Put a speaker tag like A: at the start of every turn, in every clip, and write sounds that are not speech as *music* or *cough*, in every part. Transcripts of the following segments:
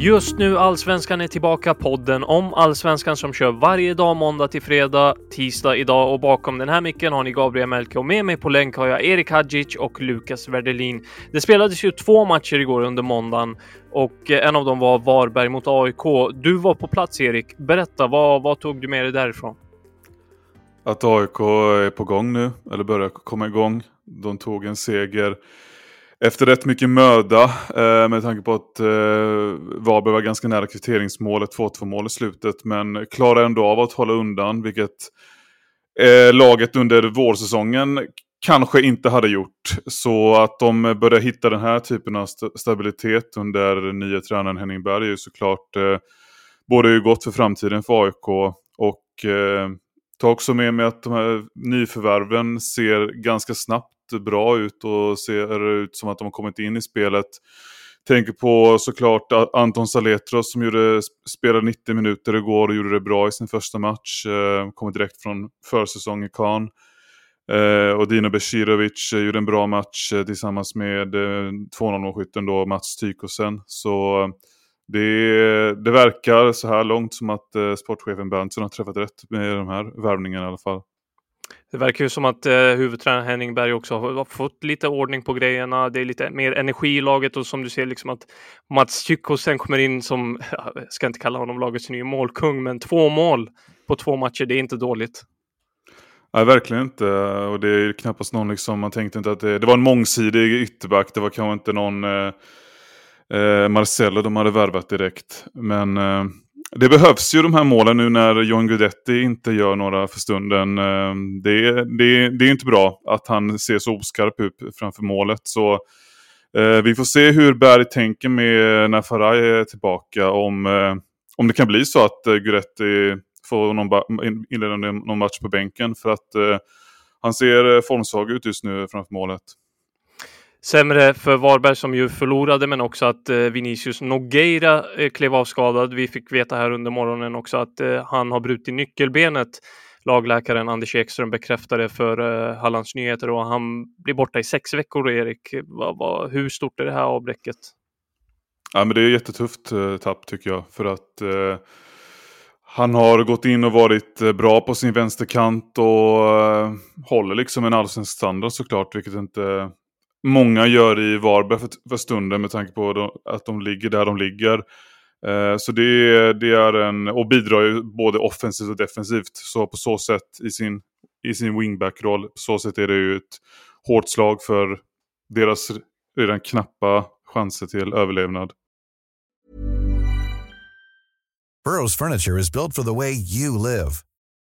A: Just nu Allsvenskan är tillbaka, podden om Allsvenskan som kör varje dag måndag till fredag, tisdag idag och bakom den här micken har ni Gabriel Melke och med mig på länk har jag Erik Hadjic och Lukas Werdelin. Det spelades ju två matcher igår under måndagen och eh, en av dem var Varberg mot AIK. Du var på plats Erik. Berätta, vad, vad tog du med dig därifrån?
B: Att AIK är på gång nu, eller börjar komma igång. De tog en seger efter rätt mycket möda eh, med tanke på att eh, Varberg var ganska nära kvitteringsmålet, 2-2 mål i slutet, men klarade ändå av att hålla undan, vilket eh, laget under vårsäsongen kanske inte hade gjort. Så att de började hitta den här typen av st stabilitet under nya tränaren Henning Berg är ju såklart eh, både gott för framtiden för AIK och eh, ta också med mig att de här nyförvärven ser ganska snabbt bra ut och ser ut som att de har kommit in i spelet. Tänker på såklart Anton Saletros som gjorde, spelade 90 minuter igår och gjorde det bra i sin första match. Eh, kommer direkt från försäsong i Cannes. Eh, och Dino Besirovic eh, gjorde en bra match eh, tillsammans med eh, 2-0-målskytten då Mats Tykosen. Så eh, det, det, verkar så här långt som att eh, sportchefen Berntsen har träffat rätt med de här värvningarna i alla fall.
A: Det verkar ju som att eh, huvudtränaren Henning Berg också har fått lite ordning på grejerna. Det är lite mer energi i laget och som du ser liksom att Mats Tjyckåsen kommer in som, jag ska inte kalla honom lagets nya målkung, men två mål på två matcher, det är inte dåligt.
B: Nej, verkligen inte. Och det är knappast någon liksom, man tänkte inte att det, det var en mångsidig ytterback. Det var kanske inte någon eh, eh, Marcello de hade värvat direkt. Men eh, det behövs ju de här målen nu när John Guidetti inte gör några för stunden. Eh, det, det, det är inte bra att han ser så oskarp ut framför målet. Så eh, vi får se hur Berg tänker med när Faraj är tillbaka. Om, eh, om det kan bli så att Guidetti får någon, inleda någon match på bänken. För att han ser formsvag ut just nu framför målet.
A: Sämre för Varberg som ju förlorade, men också att eh, Vinicius Nogueira eh, klev av skadad. Vi fick veta här under morgonen också att eh, han har brutit nyckelbenet. Lagläkaren Anders Ekström bekräftade för eh, Hallands Nyheter och han blir borta i sex veckor. Erik, va, va, hur stort är det här avbräcket?
B: Ja, men det är jättetufft eh, tapp tycker jag. För att eh, han har gått in och varit eh, bra på sin vänsterkant och håller liksom en allsvensk standard såklart. Vilket inte många gör i Varberg för, för stunden med tanke på de, att de ligger där de ligger. Eh, så det, det, är en, och bidrar ju både offensivt och defensivt. Så på så sätt i sin, i sin wingback-roll, på så sätt är det ju ett hårt slag för deras redan knappa chanser till överlevnad.
C: Burrows furniture is built for the way you live.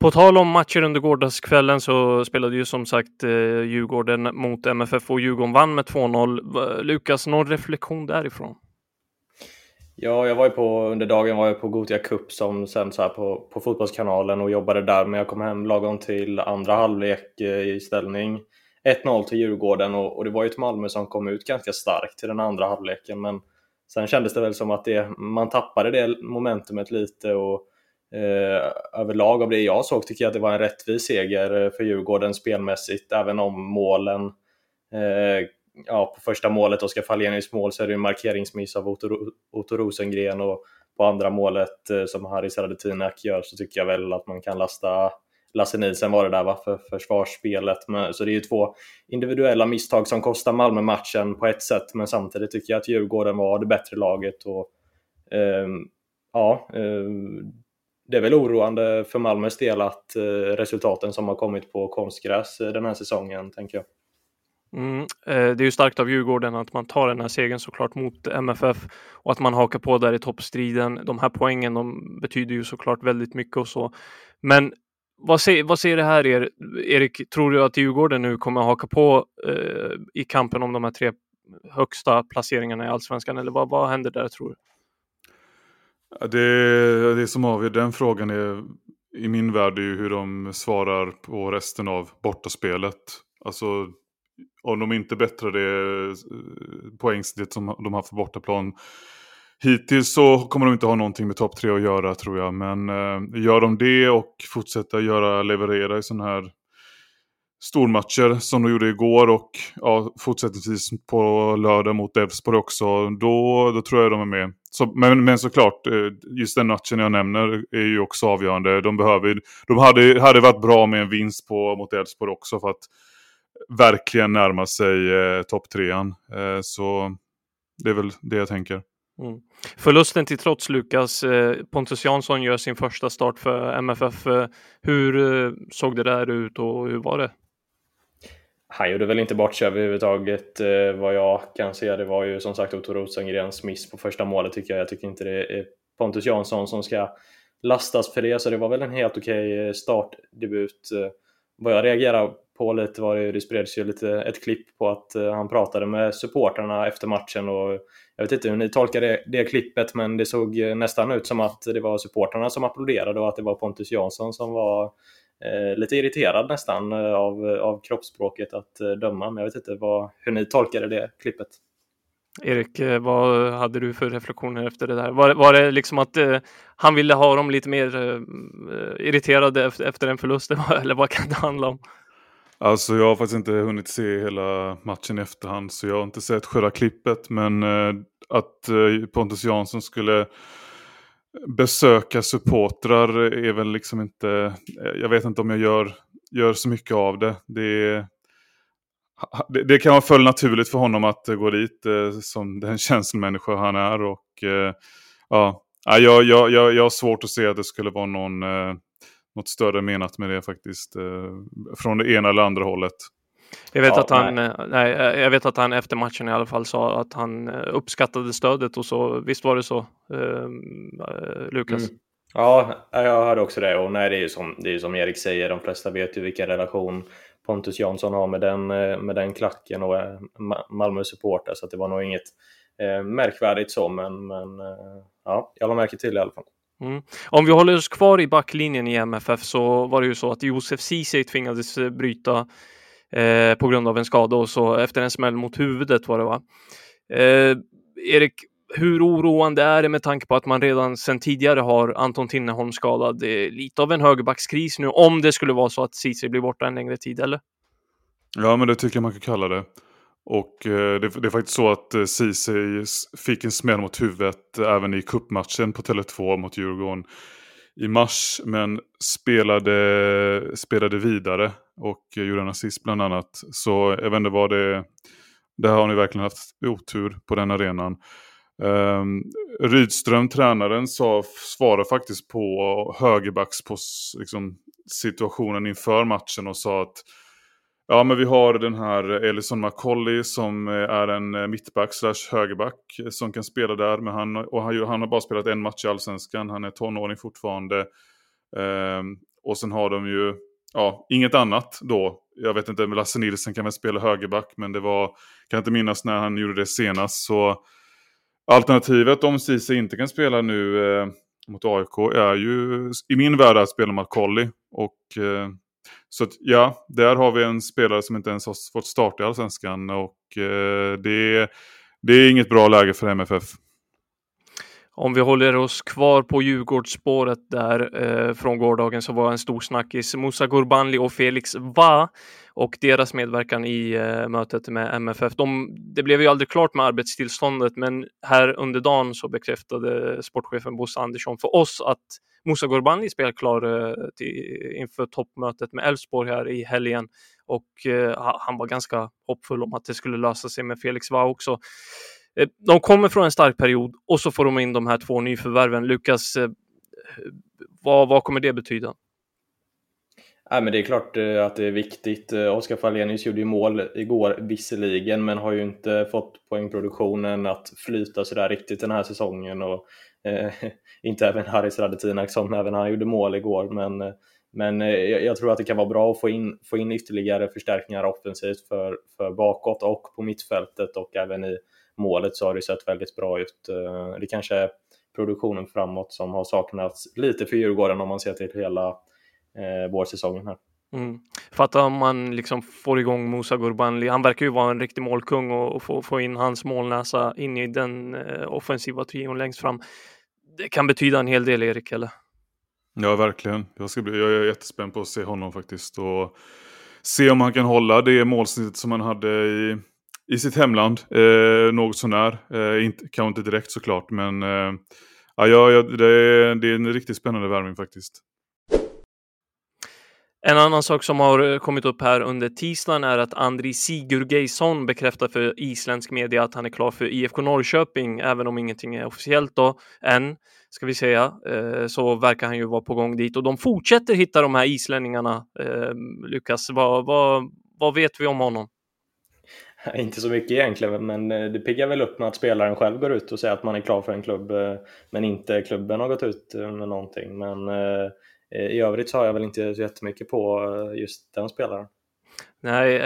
A: På tal om matcher under gårdagskvällen så spelade ju som sagt eh, Djurgården mot MFF och Djurgården vann med 2-0. Lukas, någon reflektion därifrån?
D: Ja, jag var ju på, under dagen var jag på Gotia Cup som sänds här på, på Fotbollskanalen och jobbade där, men jag kom hem lagom till andra halvlek eh, i ställning 1-0 till Djurgården och, och, det var ju ett Malmö som kom ut ganska starkt till den andra halvleken, men sen kändes det väl som att det, man tappade det momentumet lite och eh, överlag av det jag såg tycker jag att det var en rättvis seger eh, för Djurgården spelmässigt, även om målen eh, ja, på första målet, Oskar Fallenius mål, så är det en markeringsmiss av Otto, Otto Rosengren och på andra målet eh, som Haris Radetinac gör så tycker jag väl att man kan lasta Lasse Nielsen var det där va, för försvarsspelet. Men, så det är ju två individuella misstag som kostar Malmö matchen på ett sätt, men samtidigt tycker jag att Djurgården var det bättre laget. Och, eh, ja, eh, det är väl oroande för Malmös del att eh, resultaten som har kommit på konstgräs eh, den här säsongen, tänker jag.
A: Mm, eh, det är ju starkt av Djurgården att man tar den här segern såklart mot MFF och att man hakar på där i toppstriden. De här poängen de betyder ju såklart väldigt mycket och så. Men vad, säger vad säger det här er? Erik, tror du att Djurgården nu kommer haka på eh, i kampen om de här tre högsta placeringarna i allsvenskan eller vad, vad händer där tror du?
B: Det, det som avgör den frågan är i min värld är ju hur de svarar på resten av bortaspelet. Alltså om de inte bättrar det poängsnitt som de haft på bortaplan hittills så kommer de inte ha någonting med topp tre att göra tror jag. Men eh, gör de det och fortsätter göra, leverera i sådana här stormatcher som de gjorde igår och ja, fortsättningsvis på lördag mot Elfsborg också, då, då tror jag de är med. Så, men, men såklart, eh, just den matchen jag nämner är ju också avgörande. De, behöver, de hade, hade varit bra med en vinst på, mot Elfsborg också för att verkligen närma sig eh, topptrean. Eh, så det är väl det jag tänker.
A: Mm. Förlusten till trots Lukas, eh, Pontus Jansson gör sin första start för MFF. Eh, hur eh, såg det där ut och hur var det?
D: Han gjorde väl inte bort sig överhuvudtaget eh, vad jag kan se. Det var ju som sagt Otto Rosengrens miss på första målet tycker jag. Jag tycker inte det är Pontus Jansson som ska lastas för det, så det var väl en helt okej eh, startdebut. Eh, vad jag reagerade på lite var det, det spreds ju lite ett klipp på att eh, han pratade med supporterna efter matchen och jag vet inte hur ni tolkar det, det klippet men det såg nästan ut som att det var supporterna som applåderade och att det var Pontus Jansson som var lite irriterad nästan uh, av, av kroppsspråket att döma. Men jag vet inte vad, hur ni tolkade det klippet.
A: Erik, vad hade du för reflektioner efter det där? Var, var det liksom att eh, han ville ha dem lite mer eh, irriterade efter, efter en förlust *laughs* eller vad kan det handla om?
B: Alltså jag har faktiskt inte hunnit se hela matchen i efterhand så jag har inte sett själva klippet. Men eh, att eh, Pontus Jansson skulle besöka supportrar är väl liksom inte... Jag vet inte om jag gör, gör så mycket av det. Det, det, det kan vara fullt naturligt för honom att gå dit eh, som den *laughs* känslomänniska han är. Och eh, ja, jag, jag, jag, jag har svårt att se att det skulle vara någon eh, något större menat med det faktiskt. Eh, från det ena eller andra hållet.
A: Jag vet, ja, att han, nej. Eh, nej. Eh, jag vet att han efter matchen i alla fall sa att han uppskattade stödet och så. Visst var det så, eh, Lukas? Mm.
D: Ja, jag hörde också det. Och nej, det är ju som, det är som Erik säger, de flesta vet ju vilken relation Pontus Jansson har med den, med den klacken och Malmö supporter så det var nog inget eh, märkvärdigt så, men, men eh, ja, jag la märke till det i alla fall.
A: Mm. Om vi håller oss kvar i backlinjen i MFF så var det ju så att Josef Ceesay tvingades eh, bryta eh, på grund av en skada och så efter en smäll mot huvudet var det va? Eh, Erik, hur oroande är det med tanke på att man redan sedan tidigare har Anton Tinnerholm skadad? Det är lite av en högerbackskris nu om det skulle vara så att Ceesay blir borta en längre tid, eller?
B: Ja, men det tycker jag man kan kalla det. Och eh, det, det, är faktiskt så att eh, Ceesay fick en smäll mot huvudet även i kuppmatchen på Tele2 mot Djurgården i mars. Men spelade, spelade vidare och gjorde en assist bland annat. Så jag vet inte vad det Där har ni verkligen haft otur på den arenan. Um, Rydström, tränaren, sa, svarade faktiskt på högerbacks på liksom, situationen inför matchen och sa att Ja, men vi har den här Ellison McCauley som eh, är en eh, mittback slash högerback eh, som kan spela där. Men han, och han, han har bara spelat en match i allsvenskan. Han är tonåring fortfarande. Ehm, och sen har de ju, ja, inget annat då. Jag vet inte, Lasse Nilsson kan väl spela högerback, men det var, kan inte minnas när han gjorde det senast. Så alternativet om Ceesay inte kan spela nu eh, mot AIK är ju i min värld att spela McCauley. Och eh, så att, ja, där har vi en spelare som inte ens har fått starta i Allsvenskan och eh, det, det är inget bra läge för MFF.
A: Om vi håller oss kvar på Djurgårdsspåret där eh, från gårdagen så var en stor snackis Musa Gurbanli och Felix Va och deras medverkan i eh, mötet med MFF. De, det blev ju aldrig klart med arbetstillståndet, men här under dagen så bekräftade sportchefen Bosse Andersson för oss att Musa Gurbanli är spelklar eh, till, inför toppmötet med Elfsborg här i helgen och eh, han var ganska hoppfull om att det skulle lösa sig med Felix Va också. Eh, de kommer från en stark period och så får de in de här två nyförvärven. Lukas, eh, vad, vad kommer det betyda?
D: Nej, men det är klart eh, att det är viktigt. Oskar Fallenius gjorde ju mål igår visserligen, men har ju inte fått poängproduktionen att flyta sådär riktigt den här säsongen. Och, eh, *laughs* inte även Haris Radetinac som även han gjorde mål igår. Men, men jag, jag tror att det kan vara bra att få in, få in ytterligare förstärkningar offensivt för, för bakåt och på mittfältet och även i målet så har det sett väldigt bra ut. Eh, det kanske är produktionen framåt som har saknats lite för Djurgården om man ser till hela eh, vårsäsongen här.
A: Mm. Fatta om man liksom får igång Musa Gurbanli. Han verkar ju vara en riktig målkung och, och få, få in hans målnäsa in i den eh, offensiva trion längst fram. Det kan betyda en hel del, Erik, eller?
B: Ja, verkligen. Jag, ska bli, jag är jättespänd på att se honom faktiskt och se om han kan hålla det målsnittet som han hade i i sitt hemland. Eh, något sånär. Eh, inte, kanske inte direkt såklart, men eh, ja, ja, det, är, det är en riktigt spännande värvning faktiskt.
A: En annan sak som har eh, kommit upp här under tisdagen är att Andri Sigurgeisson bekräftar för isländsk media att han är klar för IFK Norrköping, även om ingenting är officiellt då än, ska vi säga, eh, så verkar han ju vara på gång dit och de fortsätter hitta de här islänningarna. Eh, Lukas, vad, vad, vad vet vi om honom? *laughs*
D: Inte så mycket egentligen, men eh, det piggar väl upp med att spelaren själv går ut och säger att man är klar för en klubb, eh, men inte klubben har gått ut eh, med någonting. Men i övrigt så har jag väl inte så jättemycket på just den spelaren.
A: Nej,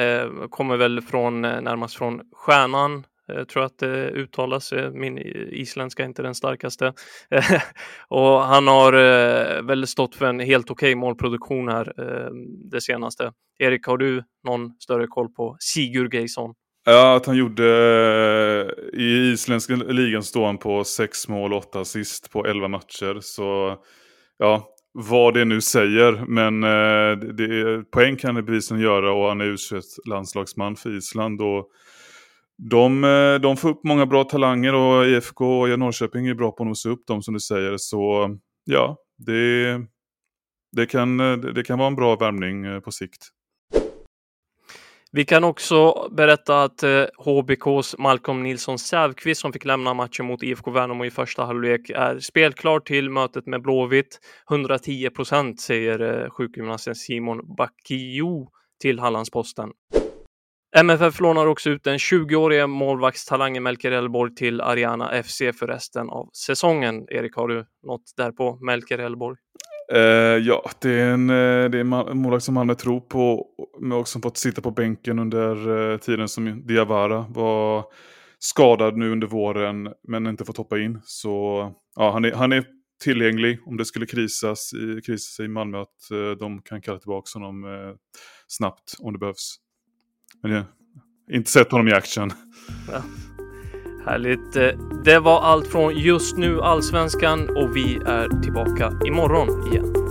A: kommer väl från, närmast från Stjärnan, jag tror att det uttalas. Min isländska är inte den starkaste. *laughs* och han har väl stått för en helt okej okay målproduktion här det senaste. Erik, har du någon större koll på Sigurd Geison?
B: Ja, att han gjorde eh, i isländska ligan står han på sex mål och åtta assist på elva matcher. Så ja, vad det nu säger. Men eh, det, poäng kan det bevisligen göra och han är u landslagsman för Island. Och de, eh, de får upp många bra talanger och IFK och Norrköping är bra på att nosa upp dem som du säger. Så ja, det, det, kan, det kan vara en bra värmning på sikt.
A: Vi kan också berätta att eh, HBKs Malcolm Nilsson Sävqvist som fick lämna matchen mot IFK Värnamo i första halvlek är spelklar till mötet med Blåvitt. 110 procent säger eh, sjukgymnasten Simon Bakio till Hallandsposten. MFF lånar också ut den 20-årige målvaktstalangen Melker Elborg till Ariana FC för resten av säsongen. Erik, har du något där på Melker Elborg?
B: Uh, ja, det är en, eh, det är en målvakt som Malmö tror på. Men också fått sitta på bänken under uh, tiden som Diawara var skadad nu under våren. Men inte fått hoppa in. Så ja, han, är, han är tillgänglig om det skulle krisas i, krisas i Malmö. Att uh, de kan kalla tillbaka honom snabbt om det behövs. Men ja, inte sett honom i action. Ja.
A: Härligt. Eh, det var allt från just nu Allsvenskan och vi är tillbaka imorgon igen.